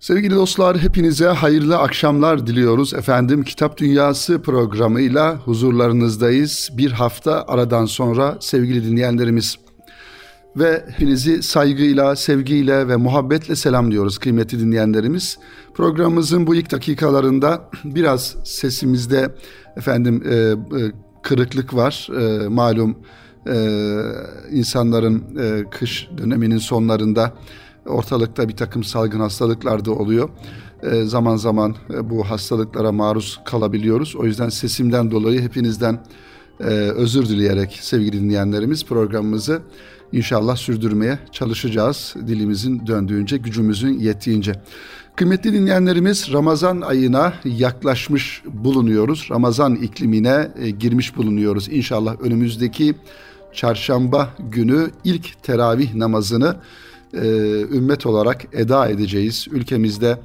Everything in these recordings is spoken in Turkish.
Sevgili dostlar hepinize hayırlı akşamlar diliyoruz. Efendim Kitap Dünyası programıyla huzurlarınızdayız. Bir hafta aradan sonra sevgili dinleyenlerimiz ve hepinizi saygıyla, sevgiyle ve muhabbetle selamlıyoruz kıymetli dinleyenlerimiz. Programımızın bu ilk dakikalarında biraz sesimizde efendim e, e, kırıklık var. E, malum e, insanların e, kış döneminin sonlarında ortalıkta bir takım salgın hastalıklar da oluyor. E, zaman zaman e, bu hastalıklara maruz kalabiliyoruz. O yüzden sesimden dolayı hepinizden e, özür dileyerek sevgili dinleyenlerimiz programımızı inşallah sürdürmeye çalışacağız. Dilimizin döndüğünce, gücümüzün yettiğince. Kıymetli dinleyenlerimiz Ramazan ayına yaklaşmış bulunuyoruz. Ramazan iklimine e, girmiş bulunuyoruz. İnşallah önümüzdeki çarşamba günü ilk teravih namazını e, ümmet olarak eda edeceğiz. Ülkemizde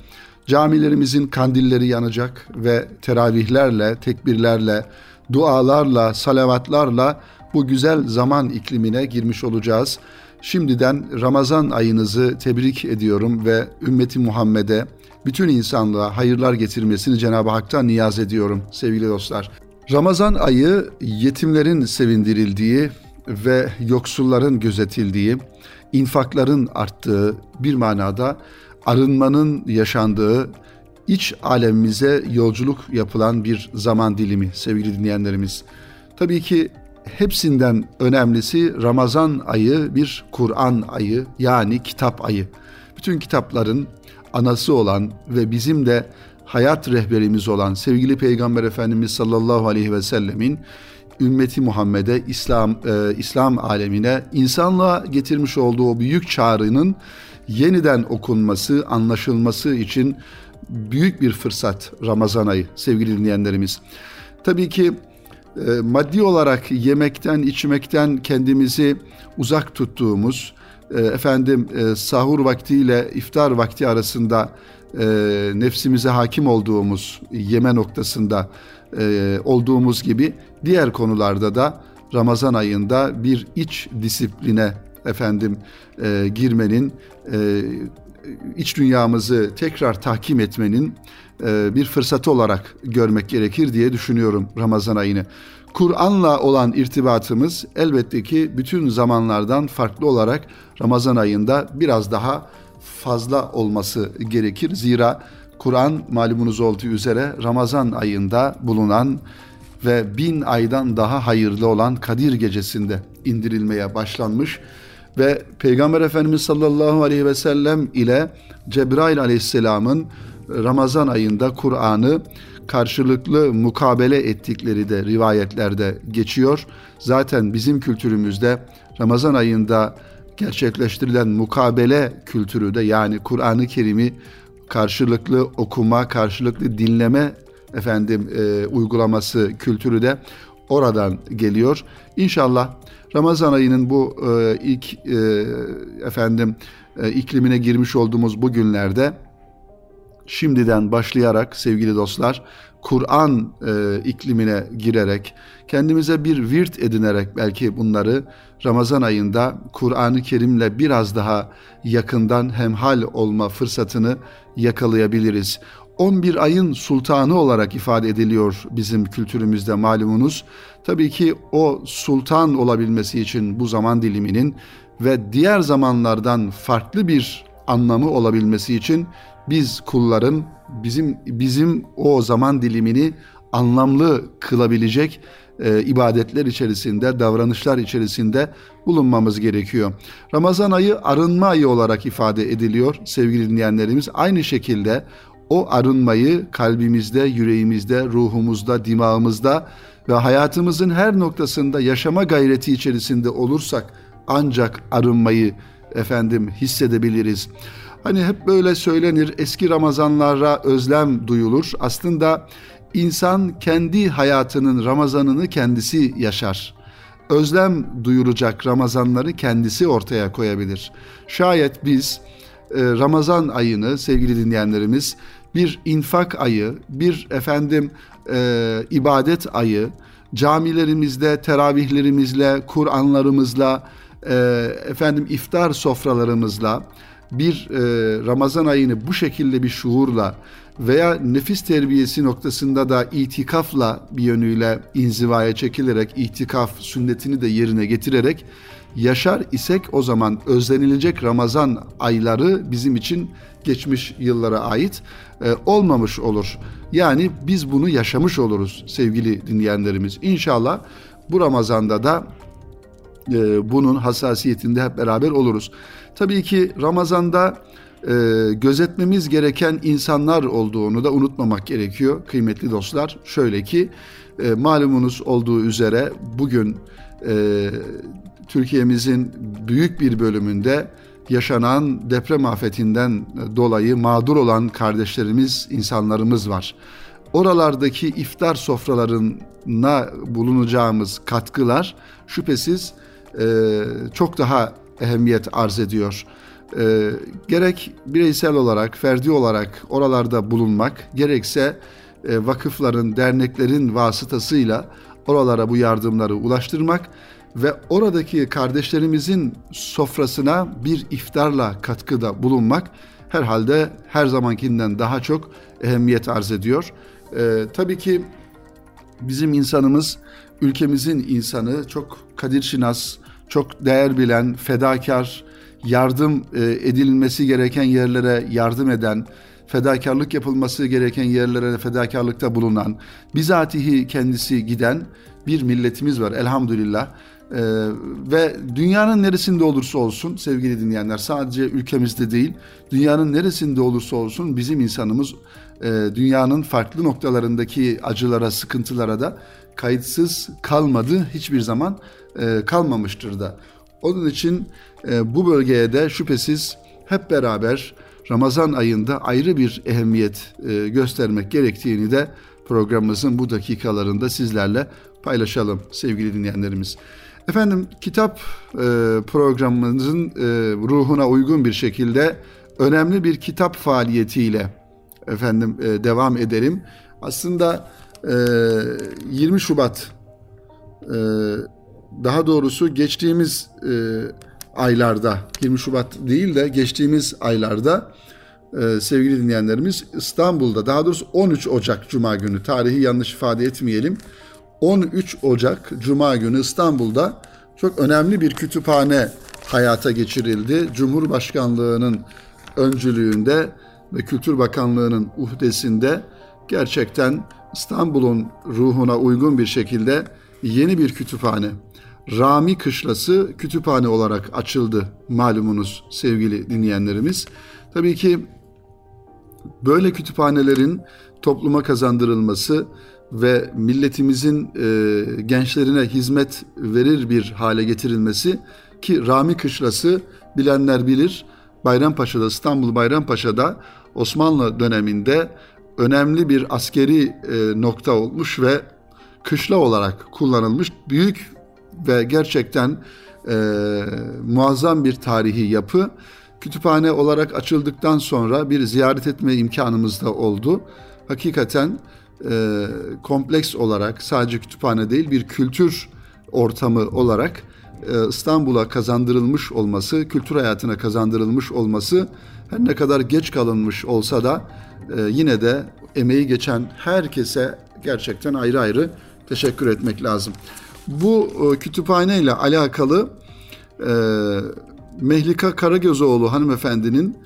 camilerimizin kandilleri yanacak ve teravihlerle, tekbirlerle, dualarla, salavatlarla bu güzel zaman iklimine girmiş olacağız. Şimdiden Ramazan ayınızı tebrik ediyorum ve ümmeti Muhammed'e, bütün insanlığa hayırlar getirmesini Cenab-ı Hak'tan niyaz ediyorum sevgili dostlar. Ramazan ayı yetimlerin sevindirildiği ve yoksulların gözetildiği, infakların arttığı bir manada arınmanın yaşandığı iç alemimize yolculuk yapılan bir zaman dilimi sevgili dinleyenlerimiz. Tabii ki hepsinden önemlisi Ramazan ayı bir Kur'an ayı yani kitap ayı. Bütün kitapların anası olan ve bizim de hayat rehberimiz olan sevgili Peygamber Efendimiz sallallahu aleyhi ve sellemin ümmeti Muhammed'e, İslam e, İslam alemine insanlığa getirmiş olduğu o büyük çağrının yeniden okunması, anlaşılması için büyük bir fırsat Ramazan ayı sevgili dinleyenlerimiz. Tabii ki e, maddi olarak yemekten, içmekten kendimizi uzak tuttuğumuz, e, efendim e, sahur vaktiyle iftar vakti arasında e, nefsimize hakim olduğumuz yeme noktasında e, olduğumuz gibi diğer konularda da Ramazan ayında bir iç disipline efendim e, girmenin e, iç dünyamızı tekrar tahkim etmenin e, bir fırsatı olarak görmek gerekir diye düşünüyorum Ramazan ayını. Kur'an'la olan irtibatımız elbette ki bütün zamanlardan farklı olarak Ramazan ayında biraz daha fazla olması gerekir. Zira Kur'an malumunuz olduğu üzere Ramazan ayında bulunan ve bin aydan daha hayırlı olan Kadir gecesinde indirilmeye başlanmış ve Peygamber Efendimiz sallallahu aleyhi ve sellem ile Cebrail aleyhisselamın Ramazan ayında Kur'an'ı karşılıklı mukabele ettikleri de rivayetlerde geçiyor. Zaten bizim kültürümüzde Ramazan ayında gerçekleştirilen mukabele kültürü de yani Kur'an-ı Kerim'i karşılıklı okuma, karşılıklı dinleme efendim e, uygulaması kültürü de oradan geliyor. İnşallah Ramazan ayının bu e, ilk e, efendim e, iklimine girmiş olduğumuz bu günlerde şimdiden başlayarak sevgili dostlar Kur'an e, iklimine girerek kendimize bir virt edinerek belki bunları Ramazan ayında Kur'an-ı Kerim'le biraz daha yakından hemhal olma fırsatını yakalayabiliriz. 11 ayın sultanı olarak ifade ediliyor bizim kültürümüzde malumunuz. Tabii ki o sultan olabilmesi için bu zaman diliminin ve diğer zamanlardan farklı bir anlamı olabilmesi için biz kulların bizim bizim o zaman dilimini anlamlı kılabilecek e, ibadetler içerisinde, davranışlar içerisinde bulunmamız gerekiyor. Ramazan ayı arınma ayı olarak ifade ediliyor sevgili dinleyenlerimiz. Aynı şekilde o arınmayı kalbimizde, yüreğimizde, ruhumuzda, dimağımızda ve hayatımızın her noktasında yaşama gayreti içerisinde olursak ancak arınmayı efendim hissedebiliriz. Hani hep böyle söylenir eski Ramazanlara özlem duyulur. Aslında insan kendi hayatının Ramazanını kendisi yaşar. Özlem duyuracak Ramazanları kendisi ortaya koyabilir. Şayet biz e, Ramazan ayını sevgili dinleyenlerimiz bir infak ayı, bir efendim e, ibadet ayı, camilerimizde teravihlerimizle, Kur'anlarımızla, e, efendim iftar sofralarımızla, bir e, Ramazan ayını bu şekilde bir şuurla veya nefis terbiyesi noktasında da itikafla bir yönüyle inzivaya çekilerek itikaf sünnetini de yerine getirerek yaşar isek o zaman özlenilecek Ramazan ayları bizim için geçmiş yıllara ait e, olmamış olur. Yani biz bunu yaşamış oluruz sevgili dinleyenlerimiz. İnşallah bu Ramazan'da da e, bunun hassasiyetinde hep beraber oluruz. Tabii ki Ramazan'da e, gözetmemiz gereken insanlar olduğunu da unutmamak gerekiyor kıymetli dostlar. Şöyle ki malumunuz olduğu üzere bugün Türkiye'mizin büyük bir bölümünde yaşanan deprem afetinden dolayı mağdur olan kardeşlerimiz, insanlarımız var. Oralardaki iftar sofralarına bulunacağımız katkılar şüphesiz e, çok daha ehemmiyet arz ediyor. E, gerek bireysel olarak, ferdi olarak oralarda bulunmak, gerekse e, vakıfların, derneklerin vasıtasıyla oralara bu yardımları ulaştırmak ve oradaki kardeşlerimizin sofrasına bir iftarla katkıda bulunmak herhalde her zamankinden daha çok ehemmiyet arz ediyor. Ee, tabii ki bizim insanımız, ülkemizin insanı çok kadir şinas, çok değer bilen, fedakar, yardım e, edilmesi gereken yerlere yardım eden, fedakarlık yapılması gereken yerlere fedakarlıkta bulunan, bizatihi kendisi giden bir milletimiz var elhamdülillah. Ee, ve dünyanın neresinde olursa olsun sevgili dinleyenler sadece ülkemizde değil dünyanın neresinde olursa olsun bizim insanımız e, dünyanın farklı noktalarındaki acılara sıkıntılara da kayıtsız kalmadı hiçbir zaman e, kalmamıştır da. Onun için e, bu bölgeye de şüphesiz hep beraber Ramazan ayında ayrı bir ehemmiyet e, göstermek gerektiğini de programımızın bu dakikalarında sizlerle paylaşalım sevgili dinleyenlerimiz. Efendim kitap e, programımızın e, ruhuna uygun bir şekilde önemli bir kitap faaliyetiyle efendim e, devam edelim. Aslında e, 20 Şubat e, daha doğrusu geçtiğimiz e, aylarda 20 Şubat değil de geçtiğimiz aylarda e, sevgili dinleyenlerimiz İstanbul'da daha doğrusu 13 Ocak Cuma günü tarihi yanlış ifade etmeyelim. 13 Ocak Cuma günü İstanbul'da çok önemli bir kütüphane hayata geçirildi. Cumhurbaşkanlığının öncülüğünde ve Kültür Bakanlığı'nın uhdesinde gerçekten İstanbul'un ruhuna uygun bir şekilde yeni bir kütüphane, Rami Kışlası kütüphane olarak açıldı malumunuz sevgili dinleyenlerimiz. Tabii ki böyle kütüphanelerin topluma kazandırılması ve milletimizin e, gençlerine hizmet verir bir hale getirilmesi ki Rami Kışlası bilenler bilir Bayrampaşa'da İstanbul Bayrampaşa'da Osmanlı döneminde önemli bir askeri e, nokta olmuş ve kışla olarak kullanılmış büyük ve gerçekten e, muazzam bir tarihi yapı. Kütüphane olarak açıldıktan sonra bir ziyaret etme imkanımız da oldu. Hakikaten e, kompleks olarak sadece kütüphane değil bir kültür ortamı olarak e, İstanbul'a kazandırılmış olması, kültür hayatına kazandırılmış olması her ne kadar geç kalınmış olsa da e, yine de emeği geçen herkese gerçekten ayrı ayrı teşekkür etmek lazım. Bu e, kütüphane ile alakalı e, Mehlika Karagözoğlu hanımefendinin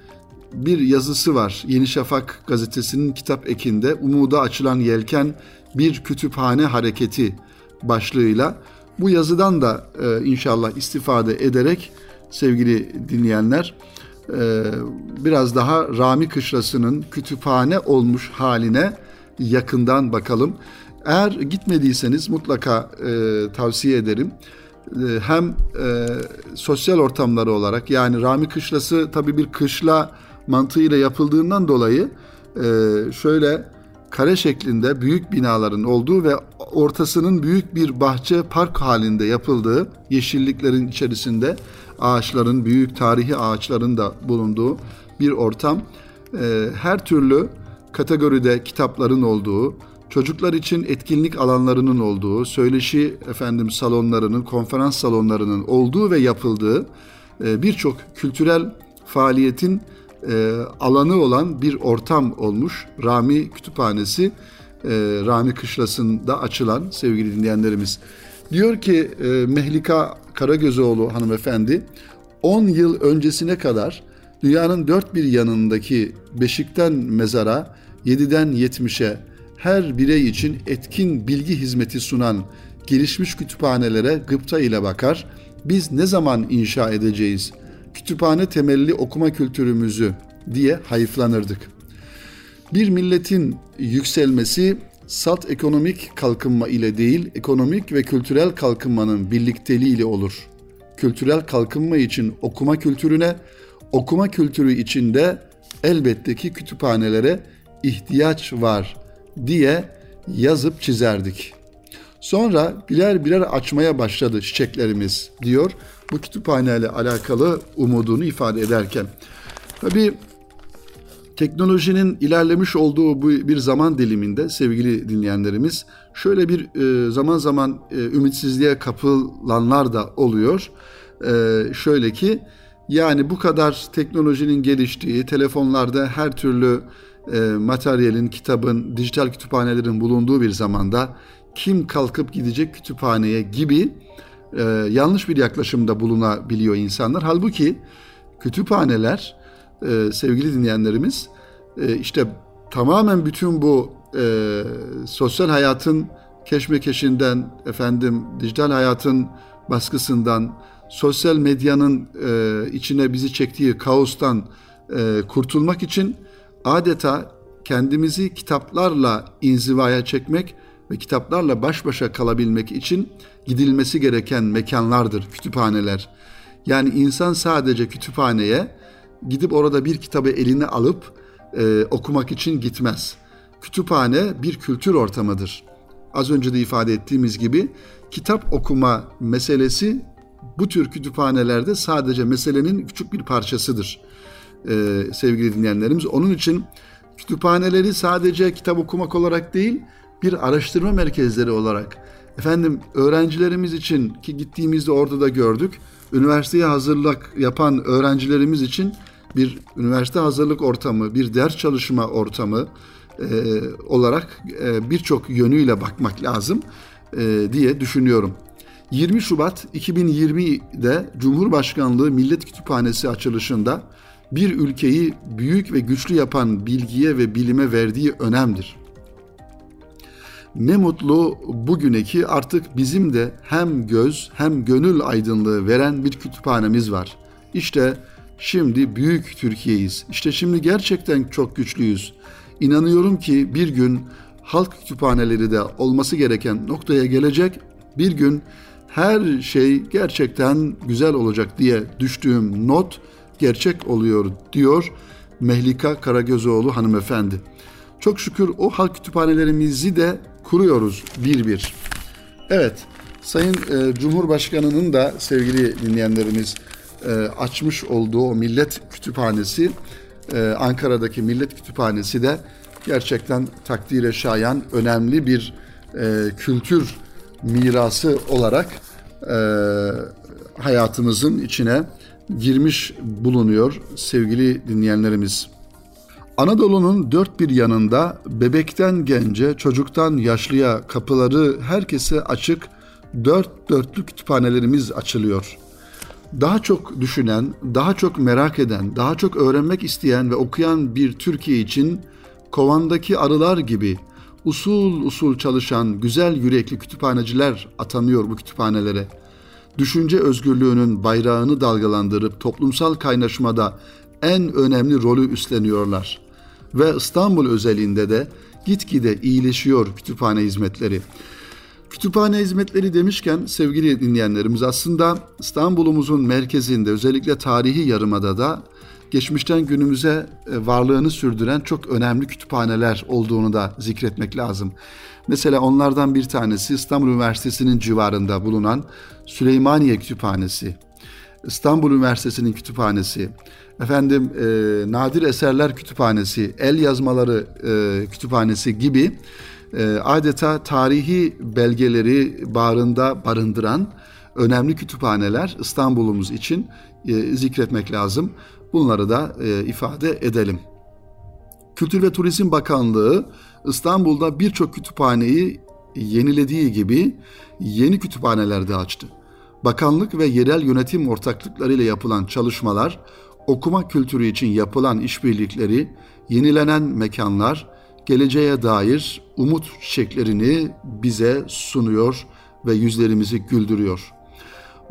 bir yazısı var. Yeni Şafak gazetesinin kitap ekinde Umuda Açılan Yelken Bir Kütüphane Hareketi başlığıyla bu yazıdan da e, inşallah istifade ederek sevgili dinleyenler e, biraz daha Rami Kışlası'nın kütüphane olmuş haline yakından bakalım. Eğer gitmediyseniz mutlaka e, tavsiye ederim. E, hem e, sosyal ortamları olarak yani Rami Kışlası tabii bir kışla mantığıyla yapıldığından dolayı e, şöyle kare şeklinde büyük binaların olduğu ve ortasının büyük bir bahçe park halinde yapıldığı yeşilliklerin içerisinde ağaçların büyük tarihi ağaçların da bulunduğu bir ortam. E, her türlü kategoride kitapların olduğu, çocuklar için etkinlik alanlarının olduğu, söyleşi efendim salonlarının, konferans salonlarının olduğu ve yapıldığı e, birçok kültürel faaliyetin e, alanı olan bir ortam olmuş. Rami Kütüphanesi, e, Rami Kışlası'nda açılan sevgili dinleyenlerimiz. Diyor ki e, Mehlika Karagözoğlu hanımefendi, 10 yıl öncesine kadar dünyanın dört bir yanındaki beşikten mezara, 7'den 70'e her birey için etkin bilgi hizmeti sunan gelişmiş kütüphanelere gıpta ile bakar. Biz ne zaman inşa edeceğiz? Kütüphane temelli okuma kültürümüzü diye hayıflanırdık. Bir milletin yükselmesi salt ekonomik kalkınma ile değil, ekonomik ve kültürel kalkınmanın birlikteliği ile olur. Kültürel kalkınma için okuma kültürüne, okuma kültürü içinde elbette ki kütüphanelere ihtiyaç var diye yazıp çizerdik. Sonra birer birer açmaya başladı çiçeklerimiz diyor. Bu kütüphaneyle alakalı umudunu ifade ederken. Tabii teknolojinin ilerlemiş olduğu bu bir zaman diliminde sevgili dinleyenlerimiz şöyle bir e, zaman zaman e, ümitsizliğe kapılanlar da oluyor. E, şöyle ki yani bu kadar teknolojinin geliştiği, telefonlarda her türlü materyalin, kitabın, dijital kütüphanelerin bulunduğu bir zamanda kim kalkıp gidecek kütüphaneye gibi e, yanlış bir yaklaşımda bulunabiliyor insanlar. Halbuki kütüphaneler e, sevgili dinleyenlerimiz e, işte tamamen bütün bu e, sosyal hayatın keşmekeşinden efendim dijital hayatın baskısından sosyal medyanın e, içine bizi çektiği kaostan e, kurtulmak için adeta kendimizi kitaplarla inzivaya çekmek ve kitaplarla baş başa kalabilmek için gidilmesi gereken mekanlardır kütüphaneler. Yani insan sadece kütüphaneye gidip orada bir kitabı eline alıp e, okumak için gitmez. Kütüphane bir kültür ortamıdır. Az önce de ifade ettiğimiz gibi kitap okuma meselesi bu tür kütüphanelerde sadece meselenin küçük bir parçasıdır e, sevgili dinleyenlerimiz. Onun için kütüphaneleri sadece kitap okumak olarak değil, bir araştırma merkezleri olarak efendim öğrencilerimiz için ki gittiğimizde orada da gördük. Üniversiteye hazırlık yapan öğrencilerimiz için bir üniversite hazırlık ortamı, bir ders çalışma ortamı e, olarak e, birçok yönüyle bakmak lazım e, diye düşünüyorum. 20 Şubat 2020'de Cumhurbaşkanlığı Millet Kütüphanesi açılışında bir ülkeyi büyük ve güçlü yapan bilgiye ve bilime verdiği önemdir. Ne mutlu bugüne ki artık bizim de hem göz hem gönül aydınlığı veren bir kütüphanemiz var. İşte şimdi büyük Türkiye'yiz. İşte şimdi gerçekten çok güçlüyüz. İnanıyorum ki bir gün halk kütüphaneleri de olması gereken noktaya gelecek. Bir gün her şey gerçekten güzel olacak diye düştüğüm not gerçek oluyor diyor Mehlika Karagözoğlu hanımefendi. Çok şükür o halk kütüphanelerimizi de kuruyoruz bir bir. Evet, Sayın e, Cumhurbaşkanı'nın da sevgili dinleyenlerimiz e, açmış olduğu Millet Kütüphanesi, e, Ankara'daki Millet Kütüphanesi de gerçekten takdire şayan önemli bir e, kültür mirası olarak e, hayatımızın içine girmiş bulunuyor sevgili dinleyenlerimiz. Anadolu'nun dört bir yanında bebekten gence, çocuktan yaşlıya kapıları herkese açık dört dörtlü kütüphanelerimiz açılıyor. Daha çok düşünen, daha çok merak eden, daha çok öğrenmek isteyen ve okuyan bir Türkiye için kovandaki arılar gibi usul usul çalışan güzel yürekli kütüphaneciler atanıyor bu kütüphanelere. Düşünce özgürlüğünün bayrağını dalgalandırıp toplumsal kaynaşmada en önemli rolü üstleniyorlar ve İstanbul özelinde de gitgide iyileşiyor kütüphane hizmetleri. Kütüphane hizmetleri demişken sevgili dinleyenlerimiz aslında İstanbul'umuzun merkezinde özellikle tarihi yarımada da geçmişten günümüze e, varlığını sürdüren çok önemli kütüphaneler olduğunu da zikretmek lazım. Mesela onlardan bir tanesi İstanbul Üniversitesi'nin civarında bulunan Süleymaniye Kütüphanesi, İstanbul Üniversitesi'nin kütüphanesi, efendim e, Nadir Eserler Kütüphanesi, El Yazmaları e, Kütüphanesi gibi e, adeta tarihi belgeleri bağrında barındıran önemli kütüphaneler İstanbul'umuz için e, zikretmek lazım. Bunları da e, ifade edelim. Kültür ve Turizm Bakanlığı İstanbul'da birçok kütüphaneyi yenilediği gibi yeni kütüphaneler de açtı. Bakanlık ve yerel yönetim ortaklıklarıyla yapılan çalışmalar, okuma kültürü için yapılan işbirlikleri, yenilenen mekanlar, geleceğe dair umut çiçeklerini bize sunuyor ve yüzlerimizi güldürüyor.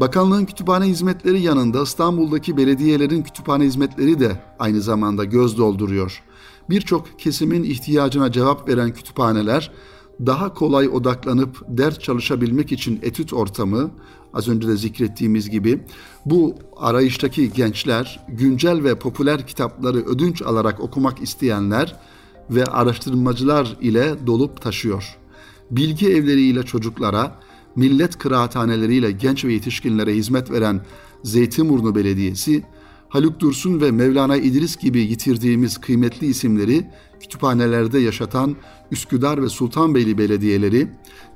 Bakanlığın kütüphane hizmetleri yanında İstanbul'daki belediyelerin kütüphane hizmetleri de aynı zamanda göz dolduruyor. Birçok kesimin ihtiyacına cevap veren kütüphaneler daha kolay odaklanıp ders çalışabilmek için etüt ortamı, az önce de zikrettiğimiz gibi bu arayıştaki gençler güncel ve popüler kitapları ödünç alarak okumak isteyenler ve araştırmacılar ile dolup taşıyor. Bilgi evleriyle çocuklara, millet kıraathaneleriyle genç ve yetişkinlere hizmet veren Zeytinburnu Belediyesi, Haluk Dursun ve Mevlana İdris gibi yitirdiğimiz kıymetli isimleri kütüphanelerde yaşatan Üsküdar ve Sultanbeyli belediyeleri,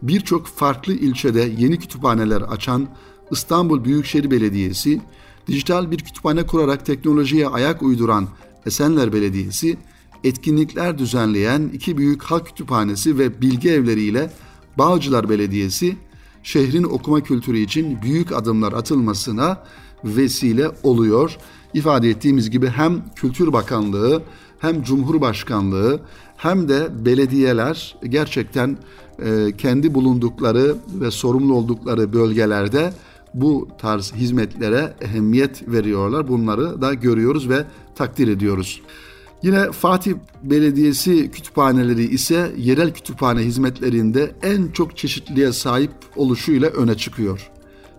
birçok farklı ilçede yeni kütüphaneler açan İstanbul Büyükşehir Belediyesi, dijital bir kütüphane kurarak teknolojiye ayak uyduran Esenler Belediyesi, etkinlikler düzenleyen iki büyük halk kütüphanesi ve bilgi evleriyle Bağcılar Belediyesi, şehrin okuma kültürü için büyük adımlar atılmasına vesile oluyor. İfade ettiğimiz gibi hem Kültür Bakanlığı hem Cumhurbaşkanlığı hem de belediyeler gerçekten e, kendi bulundukları ve sorumlu oldukları bölgelerde bu tarz hizmetlere ehemmiyet veriyorlar. Bunları da görüyoruz ve takdir ediyoruz. Yine Fatih Belediyesi kütüphaneleri ise yerel kütüphane hizmetlerinde en çok çeşitliliğe sahip oluşuyla öne çıkıyor.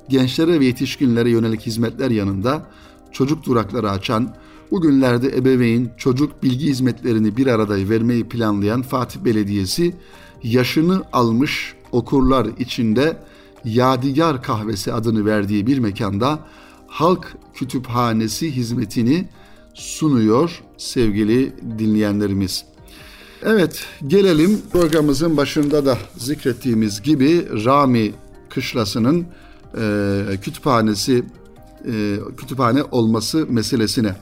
Gençlere ve yetişkinlere yönelik hizmetler yanında çocuk durakları açan, bugünlerde ebeveyn çocuk bilgi hizmetlerini bir arada vermeyi planlayan Fatih Belediyesi yaşını almış okurlar içinde Yadigar Kahvesi adını verdiği bir mekanda halk kütüphanesi hizmetini sunuyor sevgili dinleyenlerimiz. Evet gelelim programımızın başında da zikrettiğimiz gibi Rami Kışlası'nın e, kütüphanesi e, kütüphane olması meselesine.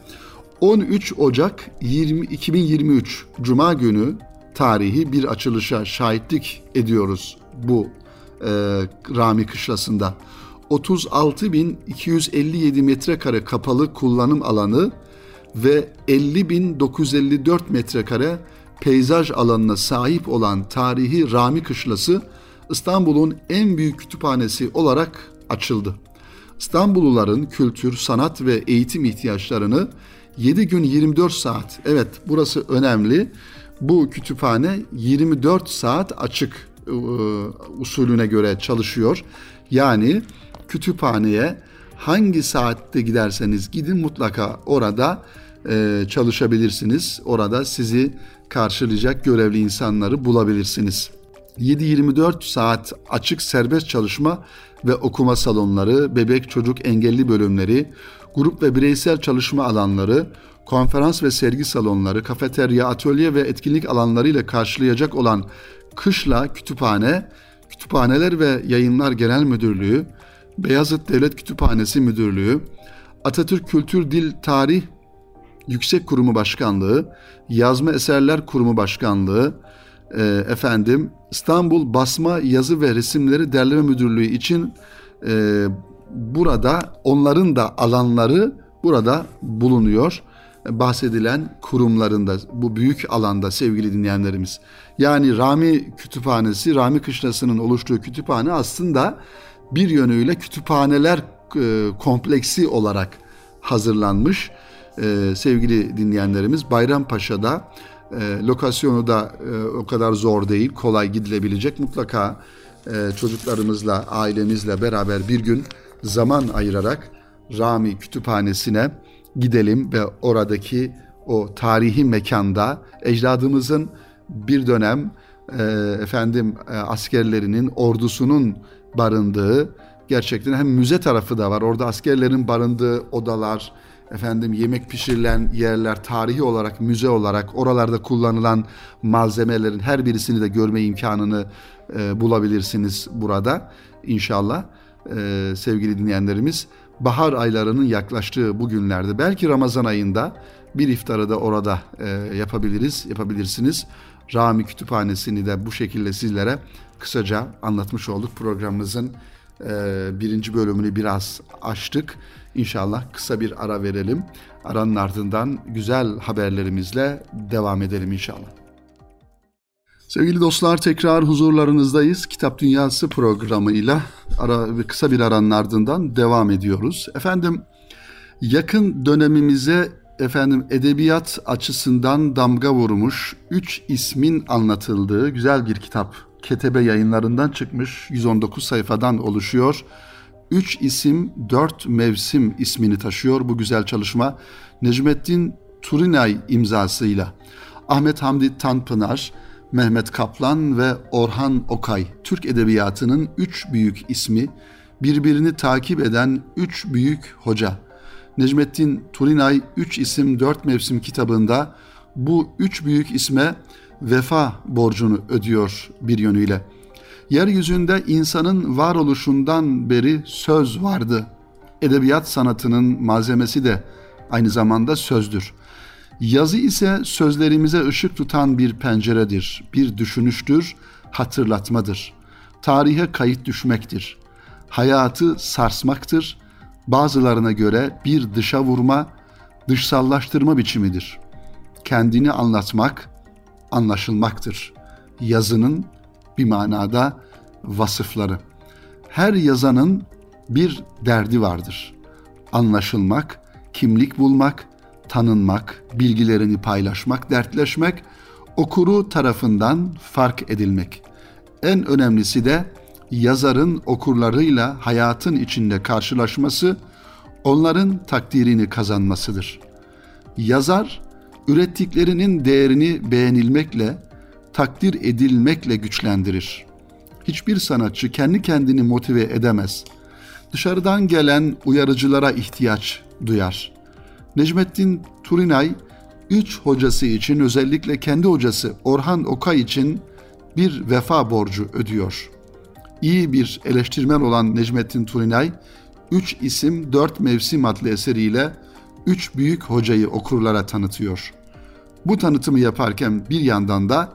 13 Ocak 20, 2023 Cuma günü tarihi bir açılışa şahitlik ediyoruz bu e, Rami Kışlası'nda. 36.257 metrekare kapalı kullanım alanı ve 50.954 metrekare peyzaj alanına sahip olan tarihi Rami Kışlası İstanbul'un en büyük kütüphanesi olarak açıldı. İstanbulluların kültür, sanat ve eğitim ihtiyaçlarını 7 gün 24 saat, evet burası önemli, bu kütüphane 24 saat açık e, usulüne göre çalışıyor. Yani kütüphaneye hangi saatte giderseniz gidin mutlaka orada e, çalışabilirsiniz. Orada sizi karşılayacak görevli insanları bulabilirsiniz. 7-24 saat açık serbest çalışma ve okuma salonları, bebek çocuk engelli bölümleri, grup ve bireysel çalışma alanları, konferans ve sergi salonları, kafeterya, atölye ve etkinlik alanları ile karşılayacak olan Kışla Kütüphane, Kütüphaneler ve Yayınlar Genel Müdürlüğü, Beyazıt Devlet Kütüphanesi Müdürlüğü, Atatürk Kültür Dil Tarih Yüksek Kurumu Başkanlığı, Yazma Eserler Kurumu Başkanlığı, e, efendim İstanbul Basma Yazı ve Resimleri Derleme Müdürlüğü için e, burada onların da alanları burada bulunuyor. Bahsedilen kurumlarında bu büyük alanda sevgili dinleyenlerimiz. Yani Rami Kütüphanesi, Rami Kışlası'nın oluştuğu kütüphane aslında bir yönüyle kütüphaneler e, kompleksi olarak hazırlanmış e, sevgili dinleyenlerimiz Bayrampaşa'da e, lokasyonu da e, o kadar zor değil, kolay gidilebilecek. Mutlaka e, çocuklarımızla, ailemizle beraber bir gün zaman ayırarak Rami Kütüphanesi'ne gidelim ve oradaki o tarihi mekanda ecdadımızın bir dönem e, efendim e, askerlerinin, ordusunun barındığı gerçekten hem müze tarafı da var. Orada askerlerin barındığı odalar, efendim yemek pişirilen yerler tarihi olarak müze olarak oralarda kullanılan malzemelerin her birisini de görme imkanını e, bulabilirsiniz burada inşallah e, sevgili dinleyenlerimiz. bahar aylarının yaklaştığı bu günlerde belki Ramazan ayında bir iftarı da orada e, yapabiliriz, yapabilirsiniz. Rami Kütüphanesi'ni de bu şekilde sizlere kısaca anlatmış olduk. Programımızın birinci bölümünü biraz açtık. İnşallah kısa bir ara verelim. Aranın ardından güzel haberlerimizle devam edelim inşallah. Sevgili dostlar tekrar huzurlarınızdayız. Kitap Dünyası programıyla ara, kısa bir aranın ardından devam ediyoruz. Efendim yakın dönemimize efendim edebiyat açısından damga vurmuş üç ismin anlatıldığı güzel bir kitap. Ketebe yayınlarından çıkmış 119 sayfadan oluşuyor. Üç isim, dört mevsim ismini taşıyor bu güzel çalışma. Necmettin Turinay imzasıyla. Ahmet Hamdi Tanpınar, Mehmet Kaplan ve Orhan Okay, Türk Edebiyatı'nın üç büyük ismi, birbirini takip eden üç büyük hoca. Necmettin Turinay Üç İsim Dört Mevsim kitabında bu üç büyük isme vefa borcunu ödüyor bir yönüyle. Yeryüzünde insanın varoluşundan beri söz vardı. Edebiyat sanatının malzemesi de aynı zamanda sözdür. Yazı ise sözlerimize ışık tutan bir penceredir, bir düşünüştür, hatırlatmadır. Tarihe kayıt düşmektir. Hayatı sarsmaktır. Bazılarına göre bir dışa vurma, dışsallaştırma biçimidir. Kendini anlatmak, anlaşılmaktır. Yazının bir manada vasıfları. Her yazanın bir derdi vardır. Anlaşılmak, kimlik bulmak, tanınmak, bilgilerini paylaşmak, dertleşmek, okuru tarafından fark edilmek. En önemlisi de yazarın okurlarıyla hayatın içinde karşılaşması, onların takdirini kazanmasıdır. Yazar, ürettiklerinin değerini beğenilmekle, takdir edilmekle güçlendirir. Hiçbir sanatçı kendi kendini motive edemez. Dışarıdan gelen uyarıcılara ihtiyaç duyar. Necmettin Turinay, üç hocası için özellikle kendi hocası Orhan Okay için bir vefa borcu ödüyor. İyi bir eleştirmen olan Necmettin Turinay, Üç isim Dört Mevsim adlı eseriyle üç büyük hocayı okurlara tanıtıyor. Bu tanıtımı yaparken bir yandan da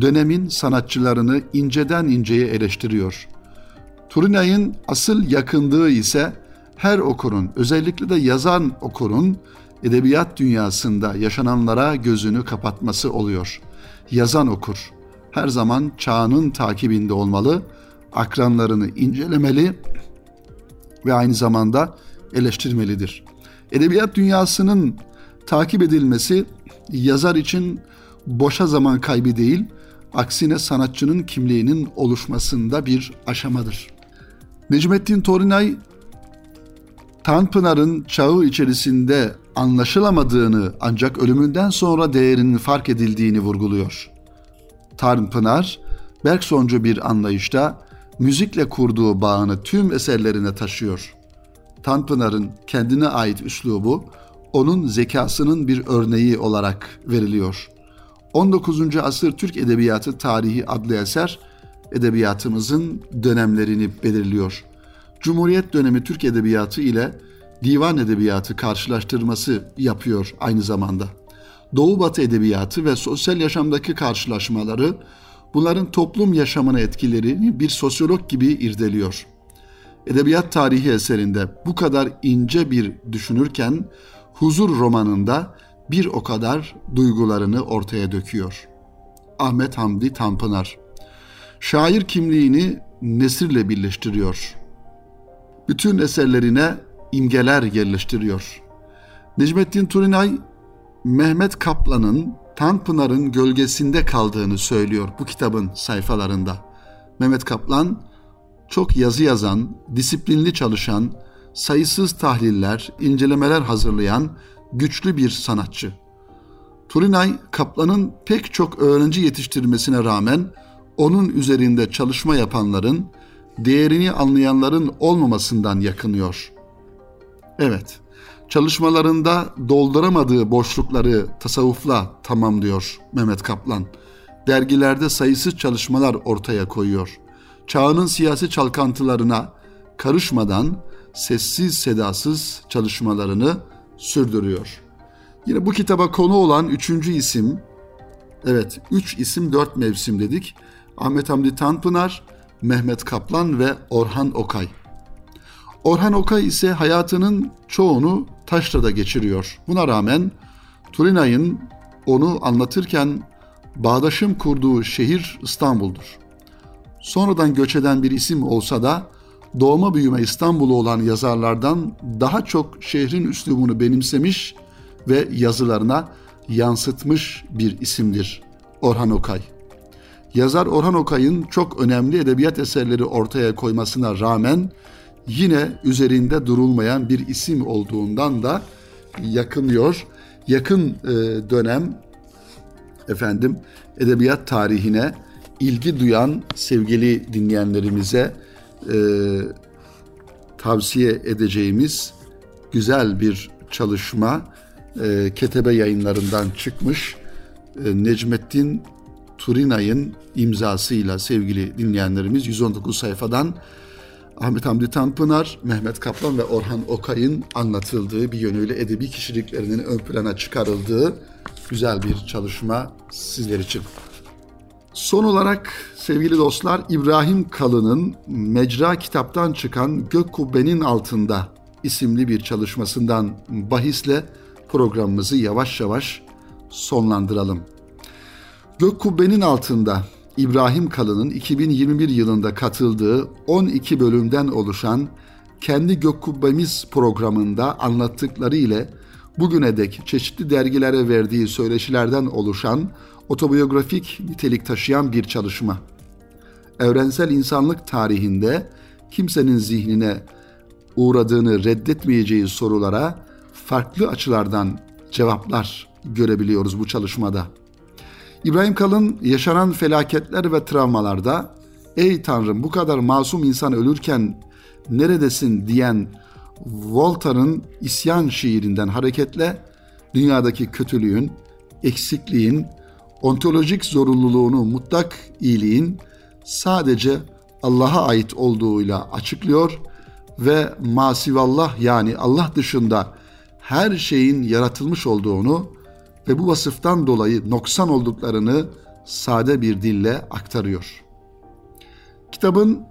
dönemin sanatçılarını inceden inceye eleştiriyor. Turinay'ın asıl yakındığı ise her okurun, özellikle de yazan okurun edebiyat dünyasında yaşananlara gözünü kapatması oluyor. Yazan okur her zaman çağının takibinde olmalı, akranlarını incelemeli ve aynı zamanda eleştirmelidir. Edebiyat dünyasının takip edilmesi yazar için boşa zaman kaybı değil, aksine sanatçının kimliğinin oluşmasında bir aşamadır. Necmettin Torinay, Tanpınar'ın çağı içerisinde anlaşılamadığını ancak ölümünden sonra değerinin fark edildiğini vurguluyor. Tanpınar, Bergsoncu bir anlayışta müzikle kurduğu bağını tüm eserlerine taşıyor. Tanpınar'ın kendine ait üslubu, onun zekasının bir örneği olarak veriliyor. 19. asır Türk Edebiyatı Tarihi adlı eser, edebiyatımızın dönemlerini belirliyor. Cumhuriyet dönemi Türk Edebiyatı ile divan edebiyatı karşılaştırması yapıyor aynı zamanda. Doğu Batı edebiyatı ve sosyal yaşamdaki karşılaşmaları bunların toplum yaşamına etkilerini bir sosyolog gibi irdeliyor. Edebiyat tarihi eserinde bu kadar ince bir düşünürken Huzur romanında bir o kadar duygularını ortaya döküyor. Ahmet Hamdi Tanpınar Şair kimliğini nesirle birleştiriyor. Bütün eserlerine imgeler yerleştiriyor. Necmettin Turinay, Mehmet Kaplan'ın Tanpınar'ın gölgesinde kaldığını söylüyor bu kitabın sayfalarında. Mehmet Kaplan çok yazı yazan, disiplinli çalışan, sayısız tahliller, incelemeler hazırlayan güçlü bir sanatçı. Turinay, Kaplan'ın pek çok öğrenci yetiştirmesine rağmen onun üzerinde çalışma yapanların, değerini anlayanların olmamasından yakınıyor. Evet, çalışmalarında dolduramadığı boşlukları tasavvufla tamamlıyor Mehmet Kaplan. Dergilerde sayısız çalışmalar ortaya koyuyor. Çağının siyasi çalkantılarına karışmadan sessiz sedasız çalışmalarını sürdürüyor. Yine bu kitaba konu olan üçüncü isim, evet üç isim dört mevsim dedik. Ahmet Hamdi Tanpınar, Mehmet Kaplan ve Orhan Okay. Orhan Okay ise hayatının çoğunu taşrada geçiriyor. Buna rağmen Turinay'ın onu anlatırken bağdaşım kurduğu şehir İstanbul'dur. Sonradan göç eden bir isim olsa da doğma büyüme İstanbul'u olan yazarlardan daha çok şehrin üslubunu benimsemiş ve yazılarına yansıtmış bir isimdir Orhan Okay. Yazar Orhan Okay'ın çok önemli edebiyat eserleri ortaya koymasına rağmen yine üzerinde durulmayan bir isim olduğundan da yakınıyor. Yakın e, dönem efendim edebiyat tarihine ilgi duyan sevgili dinleyenlerimize e, tavsiye edeceğimiz güzel bir çalışma e, Ketebe yayınlarından çıkmış e, Necmettin Turinay'ın imzasıyla sevgili dinleyenlerimiz 119 sayfadan Ahmet Hamdi Tanpınar, Mehmet Kaplan ve Orhan Okay'ın anlatıldığı bir yönüyle edebi kişiliklerinin ön plana çıkarıldığı güzel bir çalışma sizler için. Son olarak sevgili dostlar İbrahim Kalın'ın Mecra kitaptan çıkan Gök Kubbenin Altında isimli bir çalışmasından bahisle programımızı yavaş yavaş sonlandıralım. Gök Kubbenin Altında İbrahim Kalın'ın 2021 yılında katıldığı 12 bölümden oluşan Kendi Gök Kubbemiz programında anlattıkları ile bugüne dek çeşitli dergilere verdiği söyleşilerden oluşan otobiyografik nitelik taşıyan bir çalışma. Evrensel insanlık tarihinde kimsenin zihnine uğradığını reddetmeyeceği sorulara farklı açılardan cevaplar görebiliyoruz bu çalışmada. İbrahim Kalın yaşanan felaketler ve travmalarda ''Ey Tanrım bu kadar masum insan ölürken neredesin?'' diyen Voltaire'ın isyan şiirinden hareketle dünyadaki kötülüğün, eksikliğin, ontolojik zorunluluğunu mutlak iyiliğin sadece Allah'a ait olduğuyla açıklıyor ve masivallah yani Allah dışında her şeyin yaratılmış olduğunu ve bu vasıftan dolayı noksan olduklarını sade bir dille aktarıyor. Kitabın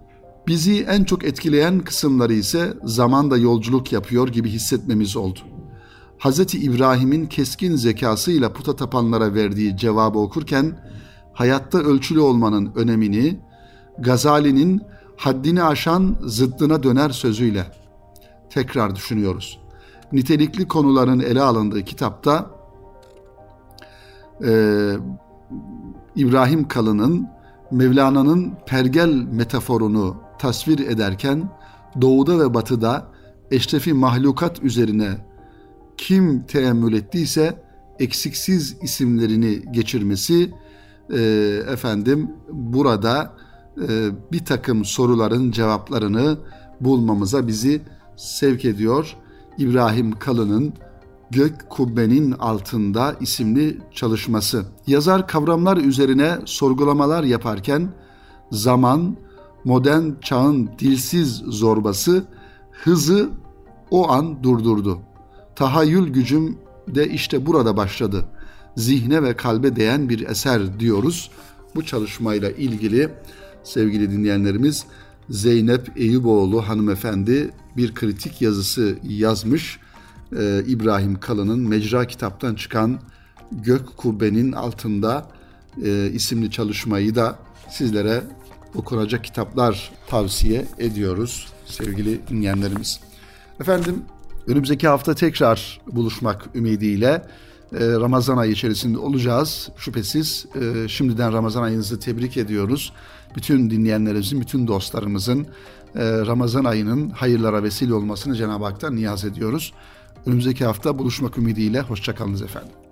bizi en çok etkileyen kısımları ise zamanda yolculuk yapıyor gibi hissetmemiz oldu. Hz. İbrahim'in keskin zekasıyla puta tapanlara verdiği cevabı okurken hayatta ölçülü olmanın önemini Gazali'nin haddini aşan zıddına döner sözüyle tekrar düşünüyoruz. Nitelikli konuların ele alındığı kitapta e, İbrahim Kalın'ın Mevlana'nın pergel metaforunu tasvir ederken doğuda ve batıda eşrefi mahlukat üzerine kim teemmül ettiyse eksiksiz isimlerini geçirmesi e, efendim burada e, bir takım soruların cevaplarını bulmamıza bizi sevk ediyor. İbrahim Kalın'ın Gök Kubbenin Altında isimli çalışması. Yazar kavramlar üzerine sorgulamalar yaparken zaman, modern çağın dilsiz zorbası hızı o an durdurdu. Tahayyül gücüm de işte burada başladı. Zihne ve kalbe değen bir eser diyoruz. Bu çalışmayla ilgili sevgili dinleyenlerimiz Zeynep Eyüboğlu hanımefendi bir kritik yazısı yazmış. Ee, İbrahim Kalın'ın Mecra kitaptan çıkan Gök Kubbenin Altında e, isimli çalışmayı da sizlere okunacak kitaplar tavsiye ediyoruz sevgili dinleyenlerimiz. Efendim önümüzdeki hafta tekrar buluşmak ümidiyle e, Ramazan ayı içerisinde olacağız. Şüphesiz e, şimdiden Ramazan ayınızı tebrik ediyoruz. Bütün dinleyenlerimizin, bütün dostlarımızın e, Ramazan ayının hayırlara vesile olmasını Cenab-ı Hak'tan niyaz ediyoruz. Önümüzdeki hafta buluşmak ümidiyle hoşçakalınız efendim.